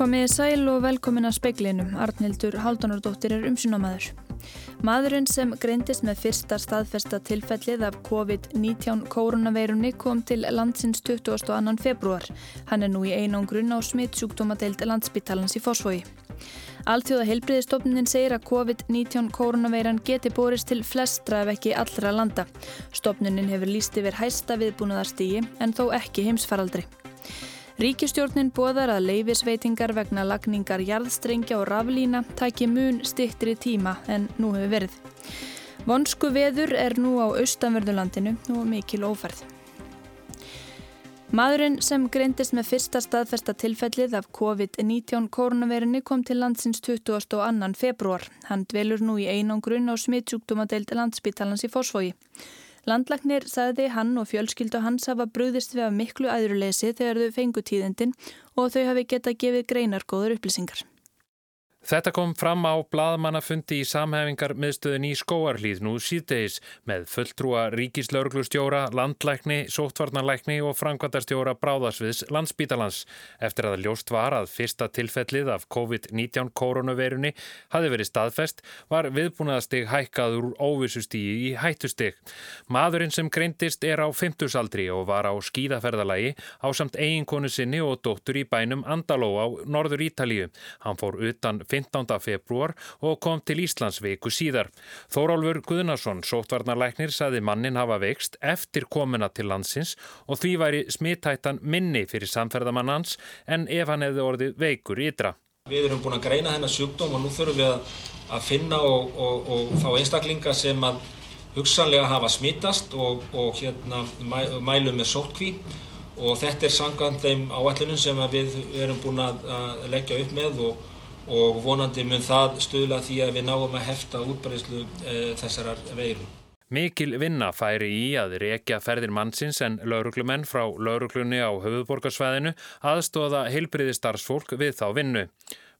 Komiði sæl og velkomin að speiklinum. Arnildur Haldunardóttir er umsynamaður. Maðurinn sem greindist með fyrsta staðfesta tilfellið af COVID-19 koronaveirunni kom til landsins 22. februar. Hann er nú í einangrun á smittsjúkdómadeild landsbítalans í Fosfói. Alþjóða heilbriðistofnin segir að COVID-19 koronaveiran geti borist til flestra ef ekki allra landa. Stofnunin hefur líst yfir hæsta viðbúnaðarstígi en þó ekki heimsfaraldri. Ríkistjórnin bóðar að leifisveitingar vegna lagningar jarðstrengja og raflína taki mun stittri tíma en nú hefur verið. Vonsku veður er nú á austanverðulandinu og mikil ófærð. Maðurinn sem greindist með fyrsta staðfesta tilfellið af COVID-19 koronavirunni kom til landsins 22. februar. Hann dvelur nú í einangrun á smittsjúkdómadeild landsbítalans í Fosfói. Landlagnir sagði hann og fjölskyldu hans hafa brúðist við að miklu æðruleysi þegar þau fengu tíðindin og þau hafi geta gefið greinargóður upplýsingar. Þetta kom fram á bladmannafundi í samhefingar miðstöðin í skóarlíð nú síðdeis með fulltrúa ríkislauglustjóra, landlækni, sóttvarnarlækni og framkvæmdarstjóra bráðarsviðs landsbítalans. Eftir að ljóst var að fyrsta tilfellið af COVID-19 koronaveirunni hafi verið staðfest var viðbúnaðastig hækkaður óvissustígi í hættustig. Maðurinn sem greintist er á 50saldri og var á skíðaferðalagi á samt eiginkonu sinni og dóttur í bænum Andaló á norður Ítalíu. Hann fór utan 15. februar og kom til Íslands viku síðar. Þórólfur Guðnarsson, sóttvarnarlæknir, saði mannin hafa veikst eftir komuna til landsins og því væri smittættan minni fyrir samferðamann hans en ef hann hefði orðið veikur ytra. Við erum búin að greina þennan sjúkdóm og nú þurfum við að, að finna og, og, og fá einstaklinga sem að hugsanlega hafa smittast og, og hérna, mæ, mælum með sótkví og þetta er sangant þeim áallunum sem við erum búin að leggja upp með og og vonandi mun það stuðla því að við náum að hefta útbreyslu e, þessarar veiru. Mikil vinna færi í að reykja ferðir mannsins en lauruglumenn frá lauruglunni á höfuborgarsvæðinu aðstóða heilbriði starfsfólk við þá vinnu.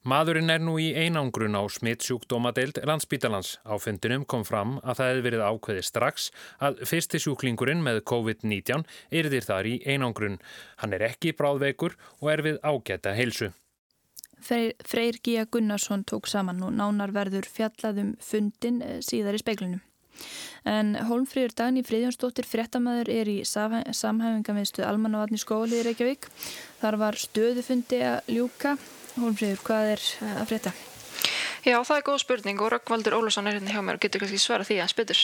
Maðurinn er nú í einangrun á smittsjúkdómadeild landsbítalans. Á fundinum kom fram að það hefði verið ákveði strax að fyrsti sjúklingurinn með COVID-19 yrðir þar í einangrun. Hann er ekki bráðveikur og er við ágæta heilsu. Freyr Gíja Gunnarsson tók saman og nánar verður fjallaðum fundin eh, síðar í speiklunum. En Hólmfríður Dagni Fríðjónsdóttir fréttamaður er í samhæfingameðstu Almannavatni skóli í Reykjavík. Þar var stöðufundi að ljúka. Hólmfríður, hvað er að frétta? Já, það er góð spurning og Rökkvaldur Ólarsson er hérna hjá mér og getur kannski svara því að spytur.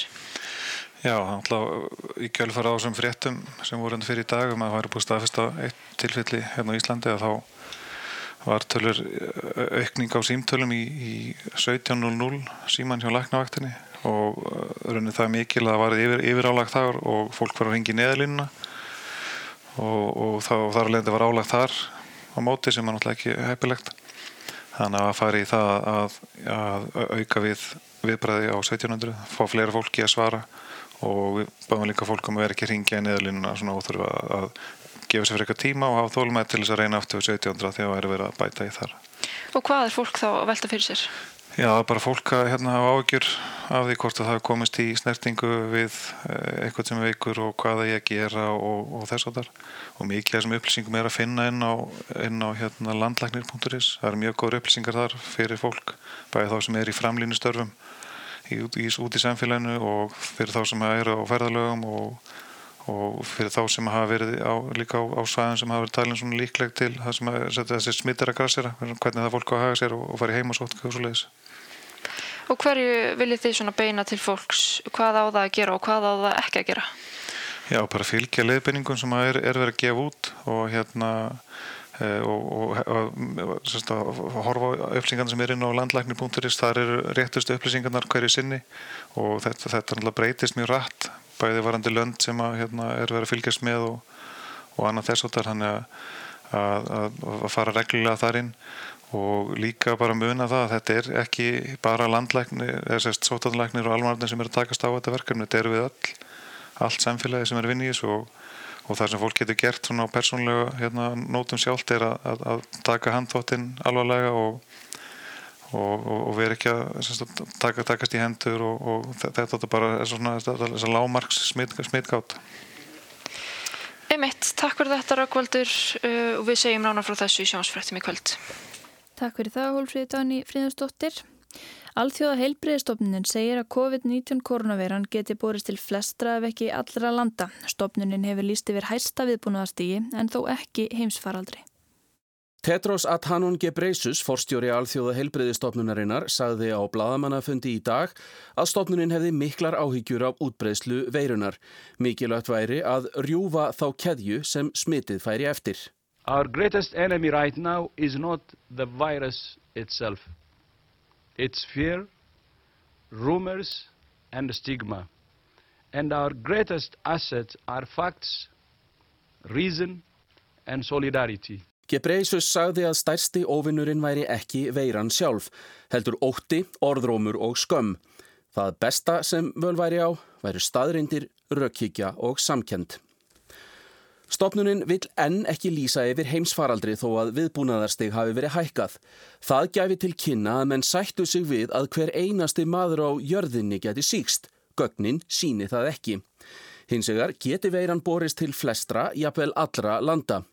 Já, alltaf í kjölfara á þessum fréttum sem voru hérna fyrir í dag um að það væri búið staðfest á eitt tilfelli hérna á Íslandi að þá var tölur eh, aukning á símtölum í, í 17.00 síman hjá læknavaktinni og eh, raunin það mikil að það var yfir, yfir álagt þar og fólk var að ringi neðalínuna og, og þá þar alveg var álagt þar á móti sem er náttúrulega ekki heppilegt. Þannig að fara í það að, að auka við viðbræði á 1700, fá fleira fólki að svara og við báðum líka fólkum að vera ekki að ringja neðalínuna og þurfa að gefa sér fyrir eitthvað tíma og hafa þólumæð til þess að reyna aftur við 1700 þegar það er verið að bæta í þar. Og hvað er fólk þá að velta fyrir sér? Já, bara fólk að hérna, hafa ágjur af því hvort að það komist í snertingu við eh, eitthvað sem veikur og hvað það er að gera og, og þess að þar. Og mikið þessum upplýsingum er að finna inn á, inn á hérna, landlæknir.is. Það eru mjög góður upplýsingar þar fyrir fólk, bæði þá sem er í framlýnustörfum í, í, út í samfélaginu og fyrir þá sem eru á ferðalögum og og fyrir þá sem hafa verið á, líka á, á svæðin sem hafa verið talin svona líkleg til það sem að þessi smittar að grassera hvernig það fólk á að haga sér og, og fara í heim og sótt og svo leiðis Og hverju viljið þið svona beina til fólks? Hvað á það að gera og hvað á það ekki að gera? Já, bara fylgja leiðbeiningum sem er, er verið að gefa út og hérna e, og, og, sérst, horfa á upplýsingarna sem er inn á landlæknir.is þar eru réttustu upplýsingarnar hverju sinni og þetta, þetta breytist mjög rætt bæði varandi lönd sem að, hérna, er verið að fylgjast með og, og annað þess að, að, að fara reglulega þar inn og líka bara muna það að þetta er ekki bara landlæknir eða sérst sótatanlæknir og almanarnir sem er að takast á þetta verkefni, þetta eru við öll allt samfélagi sem er vinn í þessu og, og það sem fólk getur gert svona á persónlega hérna, nótum sjálft er að taka handþóttinn alvarlega og og, og, og erum ekki að taka, takast í hendur og, og þetta er bara svona þessar lámarks smitgátt Emitt, takk fyrir þetta Raukvaldur uh, og við segjum nána frá þessu í sjónsfrættum í kvöld Takk fyrir það, Hólfríði Dani Fríðansdóttir. Alþjóða heilbriðistofnunin segir að COVID-19 koronaveiran geti borist til flestra ef ekki allra landa. Stofnunin hefur líst yfir hæsta viðbúnaðastígi en þó ekki heimsfaraldri. Tetros Adhanom Ghebreyesus, forstjóri alþjóða heilbriðistofnunarinnar, sagði á bladamannafundi í dag að stofnunin hefði miklar áhyggjur af útbreyslu veirunar. Mikilvægt væri að rjúfa þá keðju sem smitið færi eftir. Our greatest enemy right now is not the virus itself. It's fear, rumors, and stigma. And our greatest assets are facts, reason, and solidarity. Gebreisus sagði að stærsti ofinnurinn væri ekki veiran sjálf, heldur ótti, orðrómur og skömm. Það besta sem völ væri á væri staðrindir, rökkíkja og samkend. Stopnunin vil enn ekki lýsa yfir heimsfaraldri þó að viðbúnaðarstig hafi verið hækkað. Það gæfi til kynna að menn sættu sig við að hver einasti maður á jörðinni geti síkst. Gögnin síni það ekki. Hinsegar geti veiran borist til flestra, jafnvel allra landa.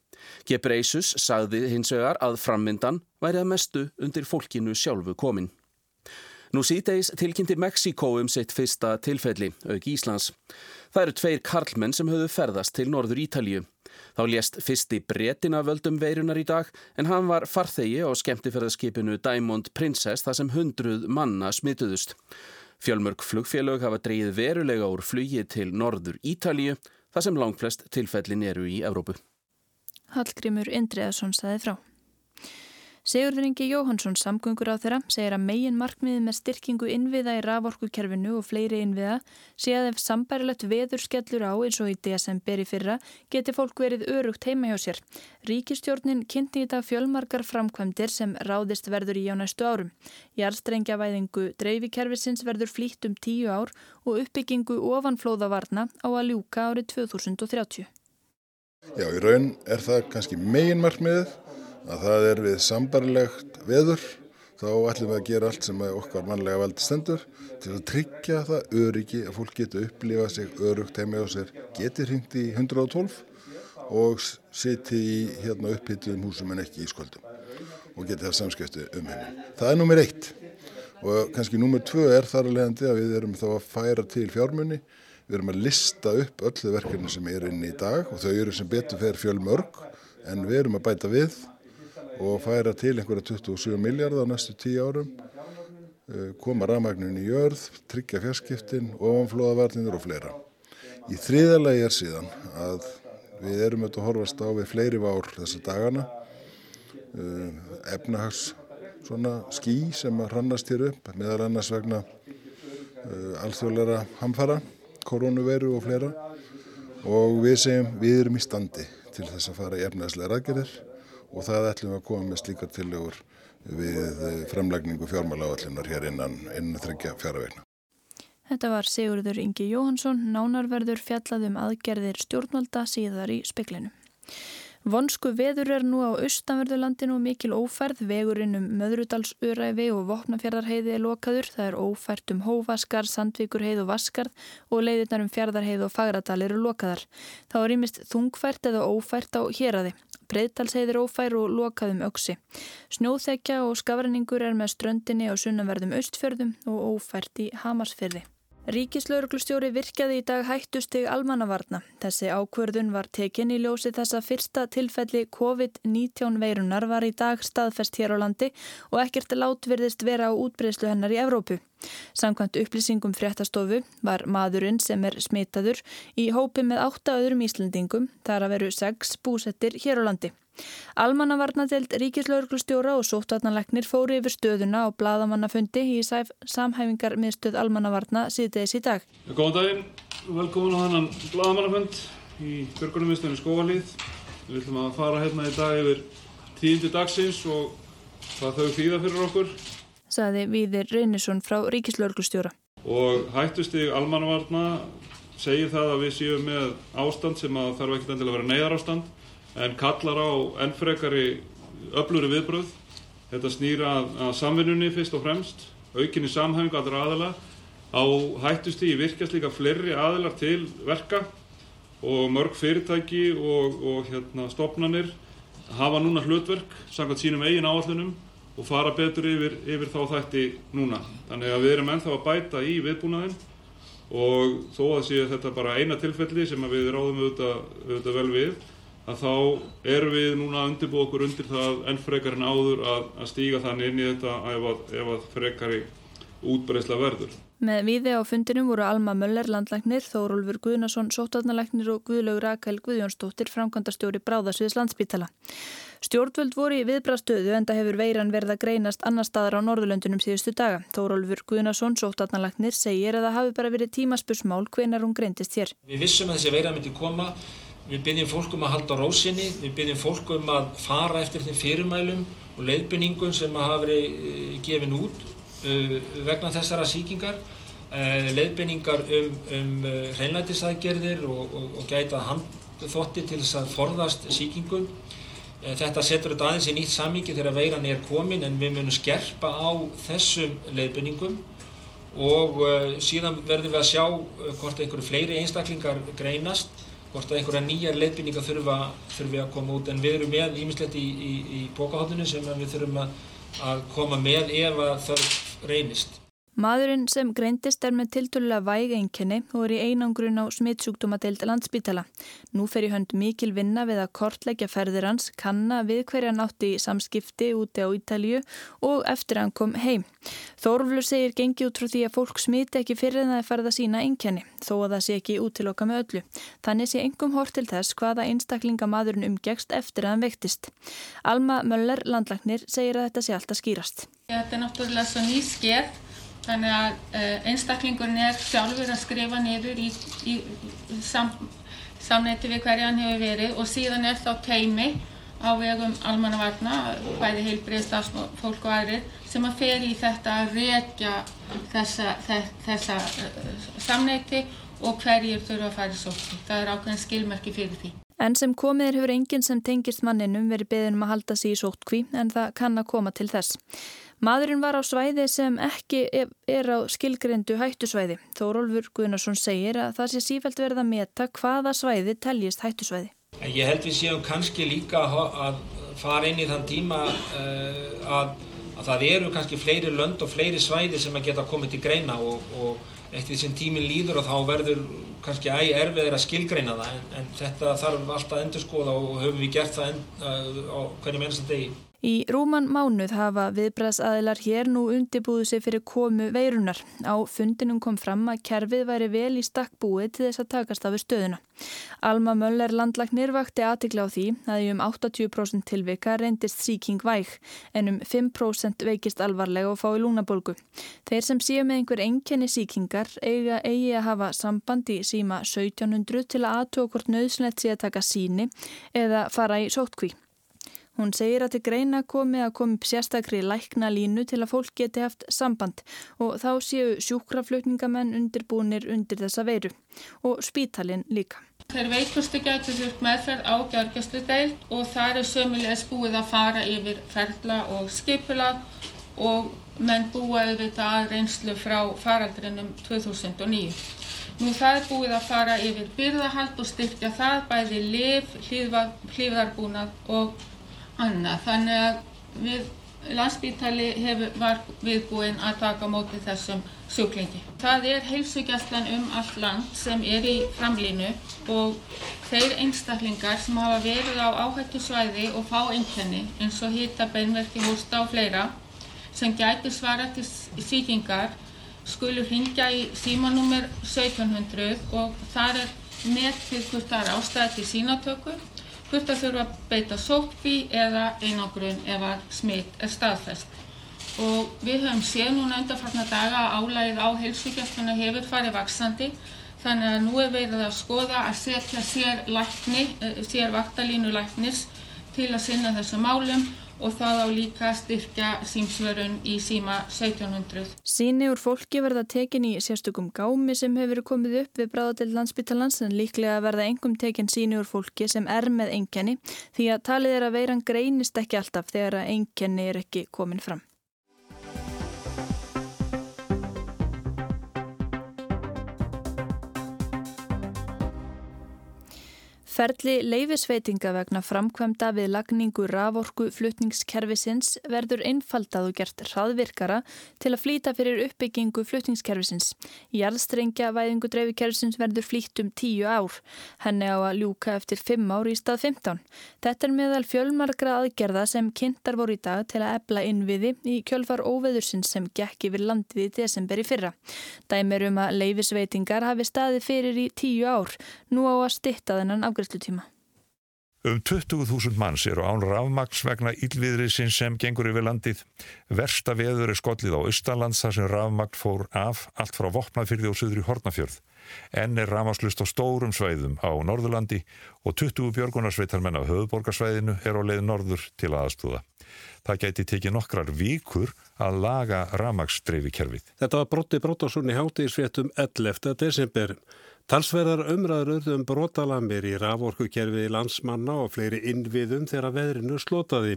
Gebreisus sagði hinsegar að frammyndan væri að mestu undir fólkinu sjálfu komin. Nú síðdeis tilkynnti Mexiko um sitt fyrsta tilfelli, auk Íslands. Það eru tveir karlmenn sem höfðu ferðast til norður Ítalju. Þá lést fyrsti bretina völdum veirunar í dag en hann var farþegi á skemmtifærðarskipinu Diamond Princess þar sem hundruð manna smituðust. Fjölmörg flugfélög hafa dreyið verulega úr flugi til norður Ítalju þar sem langflest tilfellin eru í Evrópu. Hallgrimur Indriðarsson saði frá. Sigurður Ingi Jóhansson samgöngur á þeirra segir að megin markmiði með styrkingu innviða í raforkukerfinu og fleiri innviða sé að ef sambærilegt veður skellur á eins og í desember í fyrra geti fólk verið örugt heima hjá sér. Ríkistjórnin kynnti í dag fjölmarkar framkvæmdir sem ráðist verður í á næstu árum. Jarstrengjavæðingu dreifikerfisins verður flýtt um tíu ár og uppbyggingu ofanflóðavarna á að ljúka árið 2030. Já, í raun er það kannski megin markmiðið að það er við sambarlegt veður þá ætlum við að gera allt sem okkar mannlega valdi stendur til að tryggja það öryggi að fólk getur upplifað sig örugt heima á sér geti hringt í 112 og siti í hérna upphittuðum húsum en ekki í sköldum og geti það samskipti um henni. Það er nummer eitt. Og kannski nummer tvö er þar að leiðandi að við erum þá að færa til fjármunni við erum að lista upp öllu verkefni sem er inn í dag og þau eru sem betur fer fjölmörg en við erum að bæta við og færa til einhverja 27 miljardar á næstu 10 árum, eh, koma rafmagnin í jörð, tryggja fjarskiptin, ofanflóðavarnir og fleira. Í þriðalagi er síðan að við erum auðvitað að horfast á við fleiri vár þessa dagana, eh, efnahags skí sem hrannast hér upp, meðal annars vegna eh, alþjóðleira hamfara, koronaviru og fleira. Og við segjum við erum í standi til þess að fara í efnahagslega rækjarir og það ætlum við að koma með slíkar tillegur við framlægningu fjármálavallinar hér innan, innan þryggja fjárvegna. Þetta var Sigurður Ingi Jóhansson, nánarverður fjallaðum aðgerðir stjórnvalda síðar í speklinu. Vonsku veður er nú á austanverðurlandinu og mikil ófærð, vegurinn um Möðrudalsöræfi og Vopnafjörðarheiði er lokaður, það er ófært um Hóvaskar, Sandvíkurheið og Vaskarð og leiðirnar um Fjörðarheið og Fagradal eru lokaðar. Þá er ímist þungfært eða ófært á héræði. Breiðdalsheiðir ófær og lokaðum öksi. Snjóþekja og skafræningur er með ströndinni á sunnanverðum austfjörðum og ófært í Hamarsfjörði. Ríkislauruglustjóri virkjaði í dag hættustig almannavarna. Þessi ákverðun var tekin í ljósi þess að fyrsta tilfelli COVID-19 veirunar var í dag staðfest hér á landi og ekkert látvirðist vera á útbreyslu hennar í Evrópu. Samkvæmt upplýsingum fréttastofu var maðurinn sem er smitaður í hópi með átta öðrum Íslandingum þar að veru sex búsettir hér á landi. Almannavarnadelt Ríkislauglustjóra og sóttvarnalegnir fóri yfir stöðuna á bladamannafundi í samhæfingar miðstöð almannavarna síðdeis í dag. Góðan daginn, velkomin á þannan bladamannafund í Björgunum miðstöðinu Skóvalíð. Við ætlum að fara hérna í dag yfir tíundu dagsins og hvað þau þýða fyrir okkur. Saði Víðir Reynisson frá Ríkislauglustjóra. Og hættustig almannavarna segir það að við séum með ástand sem að þarf ekki endilega að vera neyðar ástand en kallar á ennfrekari öfluri viðbröð. Þetta snýra að, að samvinnunni fyrst og fremst, aukinni samhæfingu allra aðala. Á hættustíði virkast líka fleiri aðilar til verka og mörg fyrirtæki og, og hérna, stopnarnir hafa núna hlutverk samkvæmt sínum eigin áallunum og fara betur yfir, yfir þá þætti núna. Þannig að við erum ennþá að bæta í viðbúnaðinn og þó að sé þetta bara eina tilfelli sem við ráðum auðvitað, auðvitað vel við að þá erum við núna að undirbúa okkur undir það enn frekar en áður að, að stíga þannig inn í þetta ef að, ef að frekari útbreysla verður. Með viði á fundinum voru Alma Möller landlæknir, Þórólfur Guðnason sótarnalæknir og Guðlaug Rakel Guðjónsdóttir framkvæmdastjóri Bráðasviðs landsbítala. Stjórnvöld voru í viðbrastöðu en það hefur veiran verið að greinast annar staðar á Norðurlöndunum síðustu daga. Þórólfur Guðnason sótarnalæknir segir að það hafi bara verið tímaspursmál hvenar hún greindist hér. Við vissum að þessi veira myndi koma Við byggjum fólkum að halda rósinni, við byggjum fólkum að fara eftir þeim fyrirmælum og leiðbynningum sem hafa verið eh, gefin út uh, vegna þessara síkingar. Uh, leiðbynningar um, um hreinlætisaðgerðir og, og, og gæta handþotti til þess að forðast síkingum. Þetta setur þetta aðeins í nýtt samíki þegar veiran er komin en við munum skerpa á þessum leiðbynningum og síðan verðum við að sjá hvort einhverju fleiri einstaklingar greinast hvort að einhverja nýjar leiðbynninga þurfa, þurfi að koma út en við erum með ímislegt í, í, í bókahóttinu sem við þurfum að, að koma með ef að það reynist. Maðurinn sem greindist er með tiltölulega væg einkenni og er í einangrun á smittsjúkdómadeild landsbítala. Nú fer í hönd mikil vinna við að kortleggja ferðir hans, kanna við hverja nátti í samskipti úti á Ítalju og eftir að hann kom heim. Þórflur segir gengi út frá því að fólk smiti ekki fyrir það að sína einkenni, þó að það sé ekki útiloka með öllu. Þannig sé engum hort til þess hvaða einstaklinga maðurinn umgegst eftir að hann vektist. Alma Möller, landlagnir, segir að þetta sé alltaf skýrast. Þetta Þannig að uh, einstaklingurinn er sjálfur að skrifa niður í, í sam, samneiti við hverja hann hefur verið og síðan er þá teimi á vegum almannavarna, bæði heilbriðstafsfólk og aðrir, sem að fer í þetta að rekja þessa, þessa uh, samneiti og hverjir þurfa að fara í sótti. Það er ákveðin skilmerki fyrir því. En sem komiðir hefur enginn sem tengist manninum verið beðin um að halda sig í sóttkví en það kann að koma til þess. Maðurinn var á svæði sem ekki er á skilgrendu hættusvæði. Þórólfur Guðnarsson segir að það sé sífælt verið að meta hvaða svæði teljist hættusvæði. Ég held við séum kannski líka að fara inn í þann tíma uh, að, að það eru kannski fleiri lönd og fleiri svæði sem að geta komið til greina og, og eftir því sem tímin líður og þá verður kannski æg erfiðir að skilgreina það en, en þetta þarf alltaf að endur skoða og höfum við gert það en, uh, á hvernig mennst að degi. Í rúman mánuð hafa viðbræðsaðilar hér nú undibúðu sig fyrir komu veirunar. Á fundinum kom fram að kerfið væri vel í stakkbúið til þess að takast af stöðuna. Alma Möller landlagnir vakti aðtikla á því að um 80% tilvika reyndist síking væg en um 5% veikist alvarlega og fái lúnabolgu. Þeir sem séu með einhver enkenni síkingar eiga eigi að hafa samband í síma 1700 til að aðtók hvort nöðsynlegt sé að taka síni eða fara í sótkví. Hún segir að til greina komi að komi upp sérstakri lækna línu til að fólk geti haft samband og þá séu sjúkraflutningamenn undirbúinir undir þessa veiru og spítalinn líka. Þeir veikustu gætu þurft meðferð á gjörgjastlu deilt og það er sömulegis búið að fara yfir ferla og skipula og menn búa auðvitað að reynslu frá faraldrinum 2009. Nú það er búið að fara yfir byrðahald og styrkja það bæði liv, hlýðarbúnað og annað. Þannig að við landsbítali hefur, var viðbúinn að taka móti þessum sjúklingi. Það er heilsugjastlan um allt land sem er í framlínu og þeir einstaklingar sem hafa verið á áhættu svæði og fá einkenni eins og hýta, beinverki, hósta og fleira sem gæti svara til síkingar skulur hringja í símanúmer 1700 og þar er með til hvort það er ástæði til sínatöku hvort það þurfa að beita sókví eða einangrun ef að smitt er staðfest. Og við höfum séð núna undanfarnar daga að álægið á heilsugjastluna hefur farið vaksandi þannig að nú er verið að skoða að setja sér, lækni, eh, sér vaktalínu læknis til að sinna þessu málum og það á líka styrkja símsvörun í síma 1700. Síni úr fólki verða tekin í sérstökum gámi sem hefur komið upp við bráðatill landsbyttalans en líklega verða engum tekin síni úr fólki sem er með enkenni því að talið er að veiran greinist ekki alltaf þegar að enkenni er ekki komin fram. Ferli leifisveitinga vegna framkvæmda við lagningu raforku flutningskerfisins verður einfaldað og gert hraðvirkara til að flýta fyrir uppbyggingu flutningskerfisins. Jarðstrengja væðingu dreifikerfisins verður flýtt um tíu ár. Henni á að ljúka eftir fimm ár í stað 15. Þetta er meðal fjölmargra aðgerða sem kynntar voru í dag til að ebla innviði í kjölfar óveðursins sem gekk yfir landið í desember í fyrra. Dæmir um að leifisveitingar hafi staði fyrir í tíu ár. Nú á að stitta þennan afgriðslutíma. Um 20.000 manns eru án rafmaks vegna ílviðriðsinn sem gengur yfir landið. Versta veður er skollið á Östalands þar sem rafmakt fór af allt frá Vopnafyrði og söður í Hortnafjörð. Enn er rafmakslust á stórum svæðum á Norðurlandi og 20 björgunarsveitarmenn af höfuborgarsvæðinu er á leið norður til aðstúða. Það gæti tekið nokkrar vikur að laga rafmaksdreifikerfið. Þetta var brotti Bróttarsson í hátíðisvéttum 11. desember. Talsverðar umræður um brotalamir í raforkukerfi landsmanna og fleiri innviðum þegar veðrinu slotaði.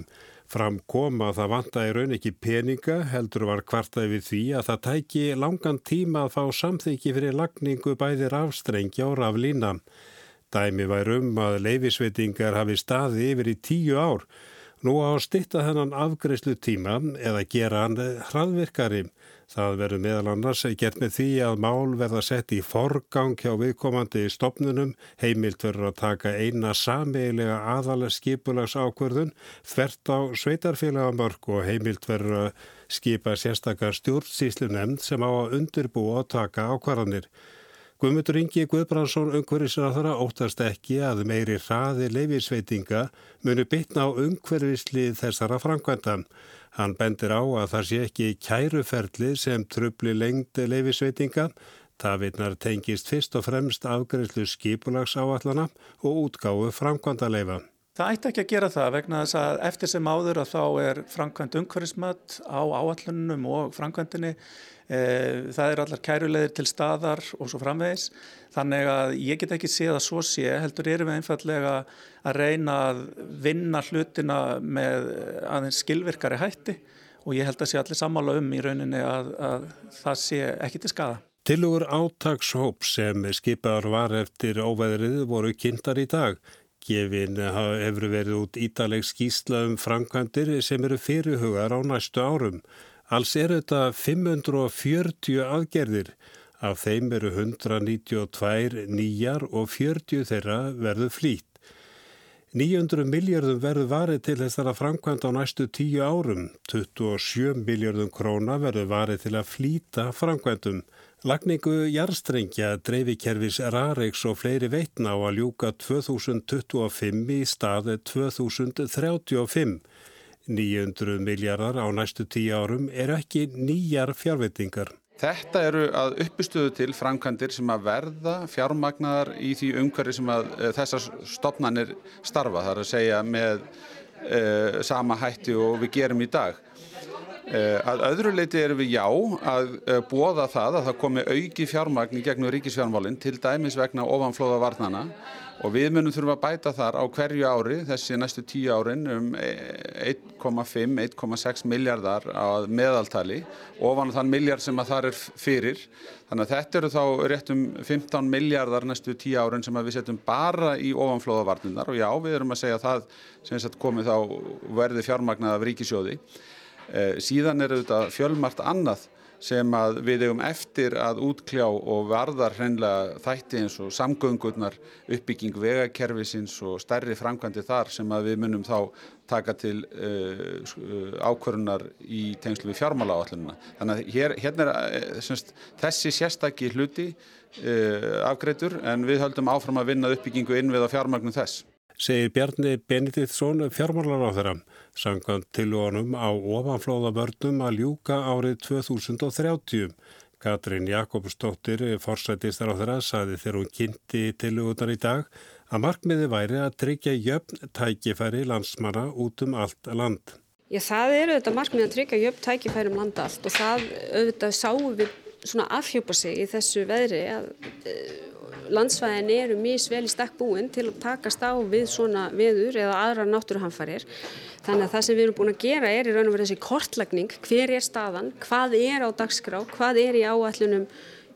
Fram kom að það vanta í raun ekki peninga, heldur var kvartaði við því að það tæki langan tíma að fá samþyggi fyrir lagningu bæði rafstrengja og raflína. Dæmi væri um að leifisveitingar hafi staði yfir í tíu ár. Nú á stitta hennan afgreyslu tíma eða gera hann hraðvirkari. Það verður meðal annars gert með því að mál verða sett í forgang hjá viðkomandi stopnunum, heimilt verður að taka eina sameilega aðalega skipulags ákverðun, þvert á sveitarfélagamörk og heimilt verður að skipa sérstakar stjórnsýslu nefnd sem á að undirbúa að taka ákvarðanir. Guðmundur Ingi Guðbrandsson umhverfisraðara óttast ekki að meiri hraði leifisveitinga munu bytna á umhverfislið þessara framkvæmda. Hann bendir á að það sé ekki kæruferli sem trubli lengd leifisveitinga. Tafinnar tengist fyrst og fremst afgreifslu skipulagsáallana og útgáfu framkvæmda leifa. Það ætti ekki að gera það vegna þess að eftir sem áður að þá er framkvæmt umhverfismat á áallunum og framkvæmdini. E, það er allar kærulegðir til staðar og svo framvegis. Þannig að ég get ekki séð að svo sé, heldur erum við einfallega að reyna að vinna hlutina með aðeins skilvirkari hætti og ég held að sé allir sammála um í rauninni að, að það sé ekki til skada. Tilugur átagshóp sem skipaður var eftir óveðrið voru kynntar í dag. Gefin hefur verið út ítaleg skýsla um framkvæmdir sem eru fyrirhugar á næstu árum. Alls er þetta 540 aðgerðir. Af þeim eru 192 nýjar og 40 þeirra verður flýtt. 900 miljardum verður varið til þessara framkvæmd á næstu 10 árum. 27 miljardum króna verður varið til að flýta framkvæmdum. Lagningu jarstrengja dreifikerfis Raregs og fleiri veitna á að ljúka 2025 í staði 2035. 900 miljardar á næstu 10 árum er ekki nýjar fjárveitingar. Þetta eru að uppistöðu til framkvæmdir sem að verða fjármagnar í því umhverfi sem að e, þessar stopnarnir starfa. Það er að segja með e, sama hætti og við gerum í dag. Eh, að öðru leiti erum við já að eh, bóða það að það komi auki fjármagn í gegnum ríkisfjármálinn til dæmis vegna ofanflóða varnana og við munum þurfum að bæta þar á hverju ári þessi næstu tíu árin um 1,5-1,6 miljardar á meðaltali ofan þann miljard sem að það er fyrir. Þannig að þetta eru þá rétt um 15 miljardar næstu tíu árin sem við setjum bara í ofanflóða varnanar og já við erum að segja það sem komið þá verði fjármagnað af ríkisjóði Eh, síðan er þetta fjölmart annað sem að við eigum eftir að útkljá og varðar hreinlega þætti eins og samgöngurnar, uppbygging vegakerfisins og stærri framkvæmdi þar sem að við munum þá taka til uh, ákvörunar í tengslu við fjármála áallununa. Þannig að hér, hérna er semst, þessi sérstakki hluti uh, afgreitur en við höldum áfram að vinna uppbyggingu inn við á fjármagnum þess. Segir Bjarni Benediktsson fjármálar á þeirra sangkvæmt tilvonum á ofanflóðavörnum að ljúka árið 2030. Katrín Jakobsdóttir, forsættistar á þeirra, saði þegar hún kynnti tilvöðunar í dag að markmiði væri að tryggja jöfn tækifæri landsmanna út um allt land. Já, það eru auðvitað markmiði að tryggja jöfn tækifæri um landa allt og það auðvitað sáum við svona afhjúpa sig í þessu veðri að landsvæðin eru mísvel í stakk búin til að takast á við svona veður eða aðra náttúruhamfarir. Þannig að það sem við erum búin að gera er í raun og verið þessi kortlagning, hver er staðan, hvað er á dagskrá, hvað er í áallunum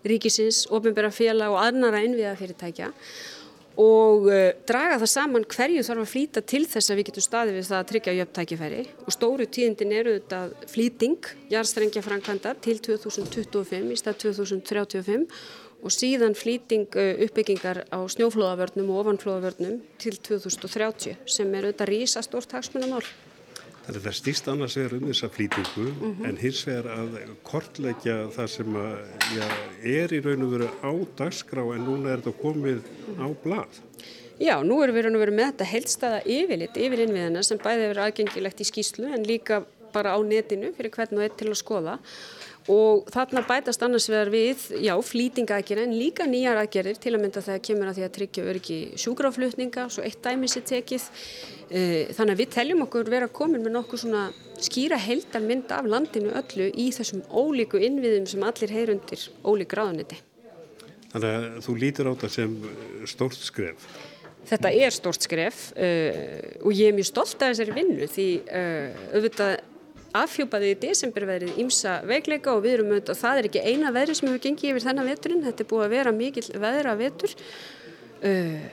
ríkisins, ofinbæra félag og aðnara innviða fyrirtækja og uh, draga það saman hverju þarf að flýta til þess að við getum staðið við það að tryggja jöfn tækifæri. Og stóru tíðindin eru þetta flýting, jarðstrengja framkvæmda til 2025 í stað 2035 og síðan flýting uh, uppbyggingar á snjóflóðavörnum og ofanflóðavörnum til 2030 sem er auðvitað rísa stórt hagsmunamál. Þannig að það stýst annars vegar um þessa flýtingu mm -hmm. en hins vegar að kortleggja það sem að, já, er í raun og veru á dagskrá en núna er þetta komið á blad. Já, nú erum við raun og veru með þetta heilstaða yfirlitt yfir innviðina sem bæði verið aðgengilegt í skýslu en líka bara á netinu fyrir hvern og einn til að skoða og þarna bætast annars vegar við, já, flýtingaðgerð en líka nýjar aðgerðir til að mynda þegar kemur að því að tryggja öryggi sjúkraflutninga, svo eitt dæmis er tekið. Eh, þannig að við teljum okkur vera komin með nokkuð svona skýra heldar mynd af landinu öllu í þessum ólíku innviðum sem allir heyrundir ólík ráðuniti. Þannig að þú lítur á þetta sem stórt skref. Þetta er stórt skref uh, og ég er mjög stolt af þessari vinnu því uh, auðvitað afhjúpaði í desemberveðrið ímsa veikleika og við erum auðvitað, það er ekki eina veðri sem hefur gengið yfir þennan veturinn, þetta er búið að vera mikil veðra vetur uh,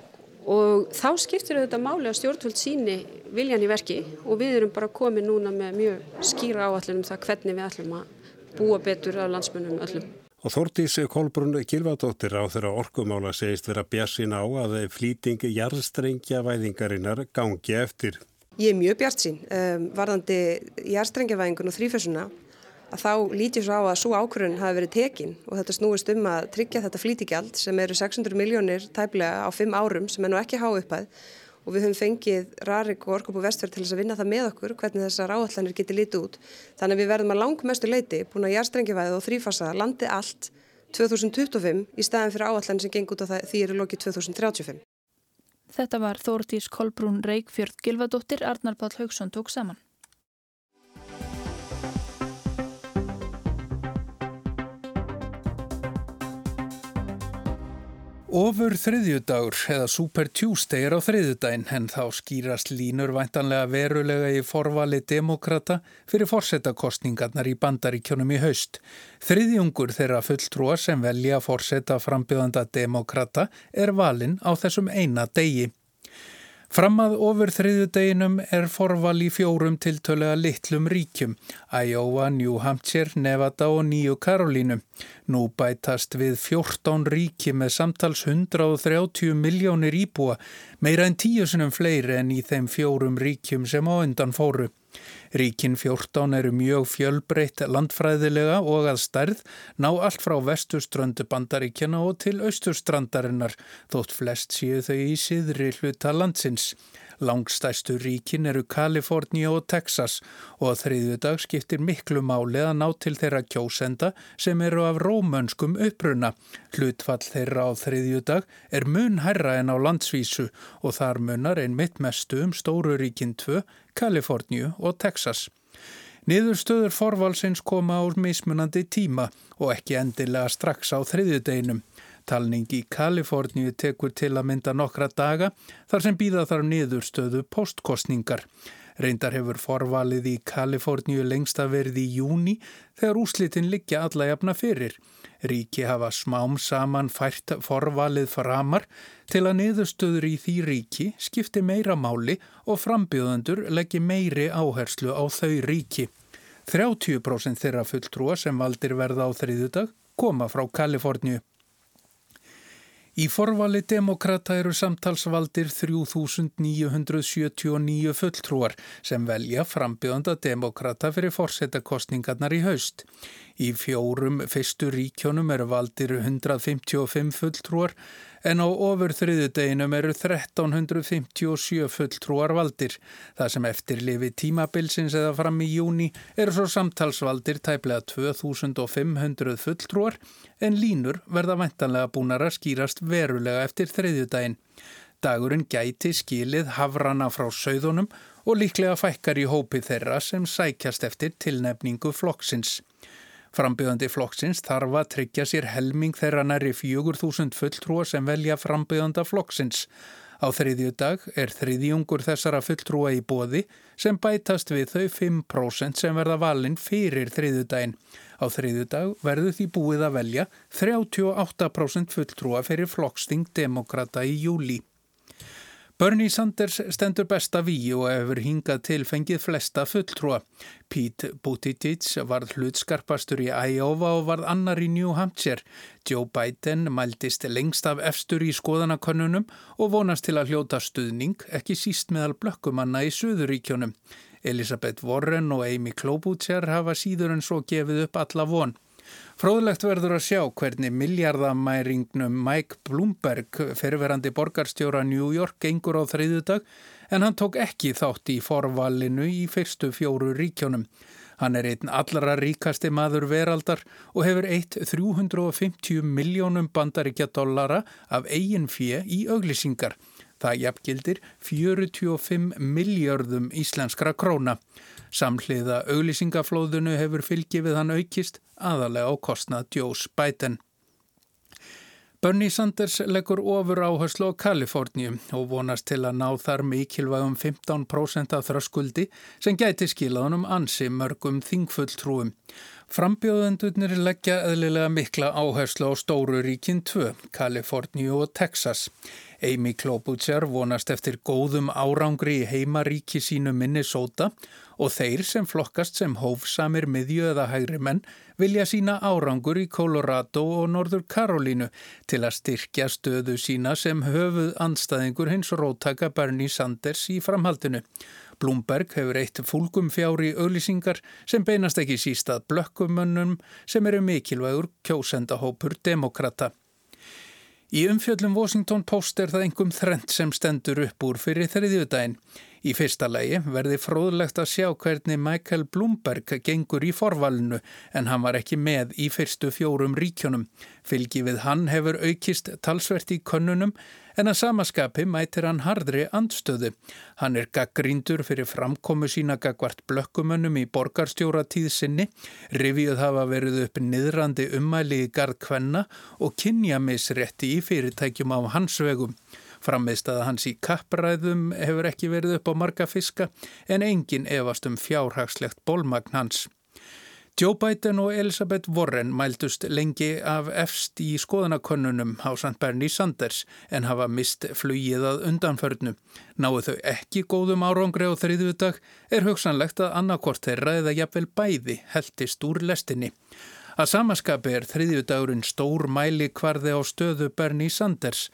og þá skiptir auðvitað máli að stjórnvöld síni viljan í verki og við erum bara komið núna með mjög skýra áallin um það hvernig við ætlum að búa betur af landsmönnum öllum. Og Þórtís Kolbrunn Kilvadóttir á þeirra orkumála segist vera bjassin á að flýtingi jarðstrengja væðingarinnar gangi eftir. Ég er mjög bjart sín um, varðandi jærstrengjavæðingun og þrýfessuna að þá lítið svo á að svo ákvörðun hafi verið tekin og þetta snúist um að tryggja þetta flítigjald sem eru 600 miljónir tæplega á 5 árum sem er nú ekki há uppæð og við höfum fengið Rarik og Orkup og Vestfjörð til þess að vinna það með okkur hvernig þessar áallanir getur lítið út. Þannig að við verðum að langmestu leiti búin að jærstrengjavæðið og þrýfassa landi allt 2025 í staðin fyrir áallan sem geng út á því eru lokið 2035. Þetta var Þórtís Kolbrún Reykjörð Gilvadóttir, Arnar Pál Haugsson tók saman. Ofur þriðjudagur eða Super Tuesday er á þriðjudaginn en þá skýrast línur væntanlega verulega í forvali demokrata fyrir forsetakostningarnar í bandaríkjónum í haust. Þriðjungur þeirra fulltrúa sem velja forseta frambjöðanda demokrata er valinn á þessum eina degi. Fram að ofur þriðudeginum er forval í fjórum tiltölega litlum ríkjum, Iowa, New Hampshire, Nevada og Nýju Karolínu. Nú bætast við 14 ríki með samtals 130 miljónir íbúa, meira en tíu sinum fleiri en í þeim fjórum ríkjum sem á undan fóru. Ríkin 14 eru mjög fjölbreytt landfræðilega og að stærð ná allt frá vestuströndu bandaríkjana og til austustrandarinnar, þótt flest séu þau í síðri hluta landsins. Langstæstu ríkin eru Kaliforni og Texas og að þriðju dag skiptir miklu máli að ná til þeirra kjósenda sem eru af rómönskum uppruna. Hlutfall þeirra á þriðju dag er mun herra en á landsvísu og þar munar ein mitt mestu um stóru ríkin 2, Kaliforni og Texas. Niðurstöður forvalsins koma á mismunandi tíma og ekki endilega strax á þriðjudeginum. Talning í Kaliforníu tekur til að mynda nokkra daga þar sem býða þar niðurstöðu postkostningar. Reyndar hefur forvalið í Kaliforníu lengst að verði í júni þegar úslitin liggja alla jafna fyrir. Ríki hafa smám saman fært forvalið framar til að niðurstöður í því ríki skipti meira máli og frambjöðendur leggji meiri áherslu á þau ríki. 30% þeirra fulltrúa sem valdir verða á þriðudag koma frá Kaliforníu. Í forvali demokrata eru samtalsvaldir 3979 fulltrúar sem velja frambjöðanda demokrata fyrir fórsetakostningarnar í haust. Í fjórum fyrstu ríkjónum eru valdir 155 fulltrúar en á ofur þriðudeginum eru 1357 fulltrúar valdir. Það sem eftir lifi tímabilsins eða fram í júni eru svo samtalsvaldir tæplega 2500 fulltrúar en línur verða ventanlega búnar að skýrast verulega eftir þriðjudaginn. Dagurinn gæti skilið hafrana frá sögðunum og líklega fækkar í hópi þeirra sem sækjast eftir tilnefningu flokksins. Frambjöðandi flokksins þarf að tryggja sér helming þeirra næri 4.000 fulltrúa sem velja frambjöðanda flokksins. Á þriðju dag er þriðjungur þessara fulltrúa í bóði sem bætast við þau 5% sem verða valinn fyrir þriðju daginn. Á þriðju dag verður því búið að velja 38% fulltrúa fyrir flokksting demokrata í júli. Bernie Sanders stendur besta víi og hefur hingað til fengið flesta fulltrúa. Pete Buttigieg varð hlutskarpastur í Iowa og varð annar í New Hampshire. Joe Biden mæltist lengst af efstur í skoðanakönnunum og vonast til að hljóta stuðning, ekki síst meðal blökkumanna í Suðuríkjónum. Elisabeth Warren og Amy Klobuchar hafa síður en svo gefið upp alla von. Fróðlegt verður að sjá hvernig miljardamæringnum Mike Bloomberg, ferverandi borgarstjóra New York, gengur á þriðudag en hann tók ekki þátt í forvalinu í fyrstu fjóru ríkjónum. Hann er einn allra ríkasti maður veraldar og hefur eitt 350 miljónum bandaríkja dollara af eigin fjö í auglýsingar. Það jafngildir 45 miljardum íslenskra króna. Samhliða auglýsingaflóðunu hefur fylgið við hann aukist aðalega á kostnað Joes Biden. Bernie Sanders leggur ofur áherslu á Kaliforníu og vonast til að ná þar mikilvægum 15% af þröskuldi sem gæti skilaðunum ansi mörgum þingfulltrúum. Frambjóðendurnir leggja eðlilega mikla áherslu á stóru ríkin 2, Kaliforníu og Texas. Amy Klobuchar vonast eftir góðum árangri í heimaríki sínu Minnesota og þeir sem flokkast sem hófsamir miðju eða hægri menn vilja sína árangur í Colorado og Norður Karolínu til að styrkja stöðu sína sem höfuð anstæðingur hins rótaka Bernie Sanders í framhaldinu. Blumberg hefur eitt fólkum fjári auðlýsingar sem beinast ekki sístað blökkumönnum sem eru mikilvægur kjósendahópur demokrata. Í umfjöllum Washington Post er það engum þrent sem stendur upp úr fyrir þriðjudaginn. Í fyrsta lægi verði fróðlegt að sjá hvernig Michael Bloomberg gengur í forvalinu en hann var ekki með í fyrstu fjórum ríkjónum. Fylgi við hann hefur aukist talsvert í könnunum en að samaskapi mætir hann hardri andstöðu. Hann er gaggrindur fyrir framkomu sína gagvart blökkumönnum í borgarstjóra tíðsynni, rivið hafa verið upp niðrandi ummæli í gard kvenna og kynjamisrétti í fyrirtækjum á hans vegum. Frammeðstæða hans í kappræðum hefur ekki verið upp á marga fiska en engin efast um fjárhagslegt bólmagn hans. Joe Biden og Elizabeth Warren mældust lengi af efst í skoðanakönnunum á St. Bernie Sanders en hafa mist flugið að undanförnu. Náðu þau ekki góðum árangri á þriðudag er hugsanlegt að annarkort þeirra eða jafnvel bæði heldist úr lestinni. Að samaskapi er þriðjudagurinn stór mæli kvarði á stöðu Bernie Sanders.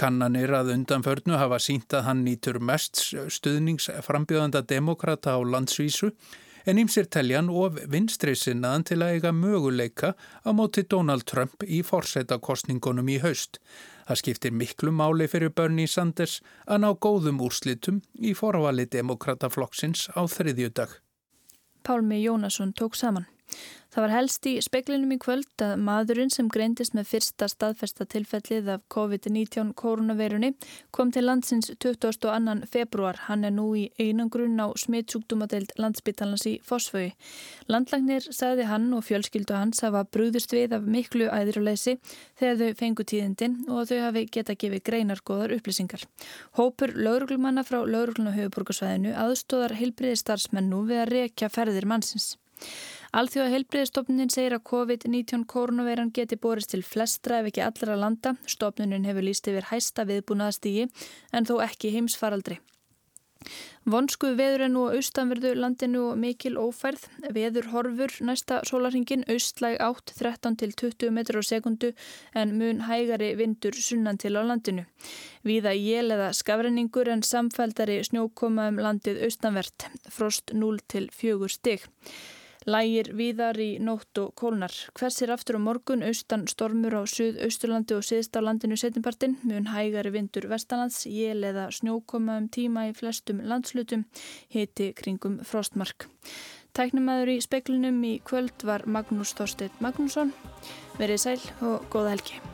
Kannanir að undanförnu hafa sínt að hann nýtur mest stuðningsframbjöðanda demokrata á landsvísu en ymsir teljan of vinstri sinnaðan til að eiga möguleika á móti Donald Trump í forsætakostningunum í haust. Það skiptir miklu máli fyrir Bernie Sanders að ná góðum úrslitum í forvali demokrataflokksins á þriðjudag. Pálmi Jónasson tók saman. Það var helst í speklinum í kvöld að maðurinn sem greindist með fyrsta staðfesta tilfellið af COVID-19 koronaveirunni kom til landsins 22. februar. Hann er nú í einangrun á smittsjúkdómadeild landsbyttalans í Fossfögi. Landlagnir sagði hann og fjölskyldu hans hafa brúðust við af miklu æðruleysi þegar þau fengu tíðindin og þau hafi geta gefið greinargóðar upplýsingar. Hópur lauruglumanna frá laurugluna höfuborgarsvæðinu aðstóðar heilbriði starfsmenn nú við að rekja ferðir mannsins. Alþjóða heilbreyðstofnunin segir að COVID-19 koronaveiran geti borist til flestra ef ekki allra landa. Stofnunin hefur líst yfir hæsta viðbúnaðastígi en þó ekki heimsfaraldri. Vonsku veður er nú á austanverðu landinu og mikil ófærð. Veður horfur næsta sólarhingin austlæg átt 13 til 20 metrar á sekundu en mun hægari vindur sunnan til á landinu. Víða jél eða skafrenningur en samfældari snjókoma um landið austanvert. Frost 0 til 4 stygg. Lægir víðar í nótt og kólnar. Hversir aftur á morgun, austan stormur á suð-austurlandi og siðst á landinu setjumpartin, mun hægari vindur vestalands, jél eða snjókoma um tíma í flestum landslutum, hiti kringum frostmark. Tæknumæður í speklunum í kvöld var Magnús Þorstedt Magnússon. Verið sæl og góða helgi.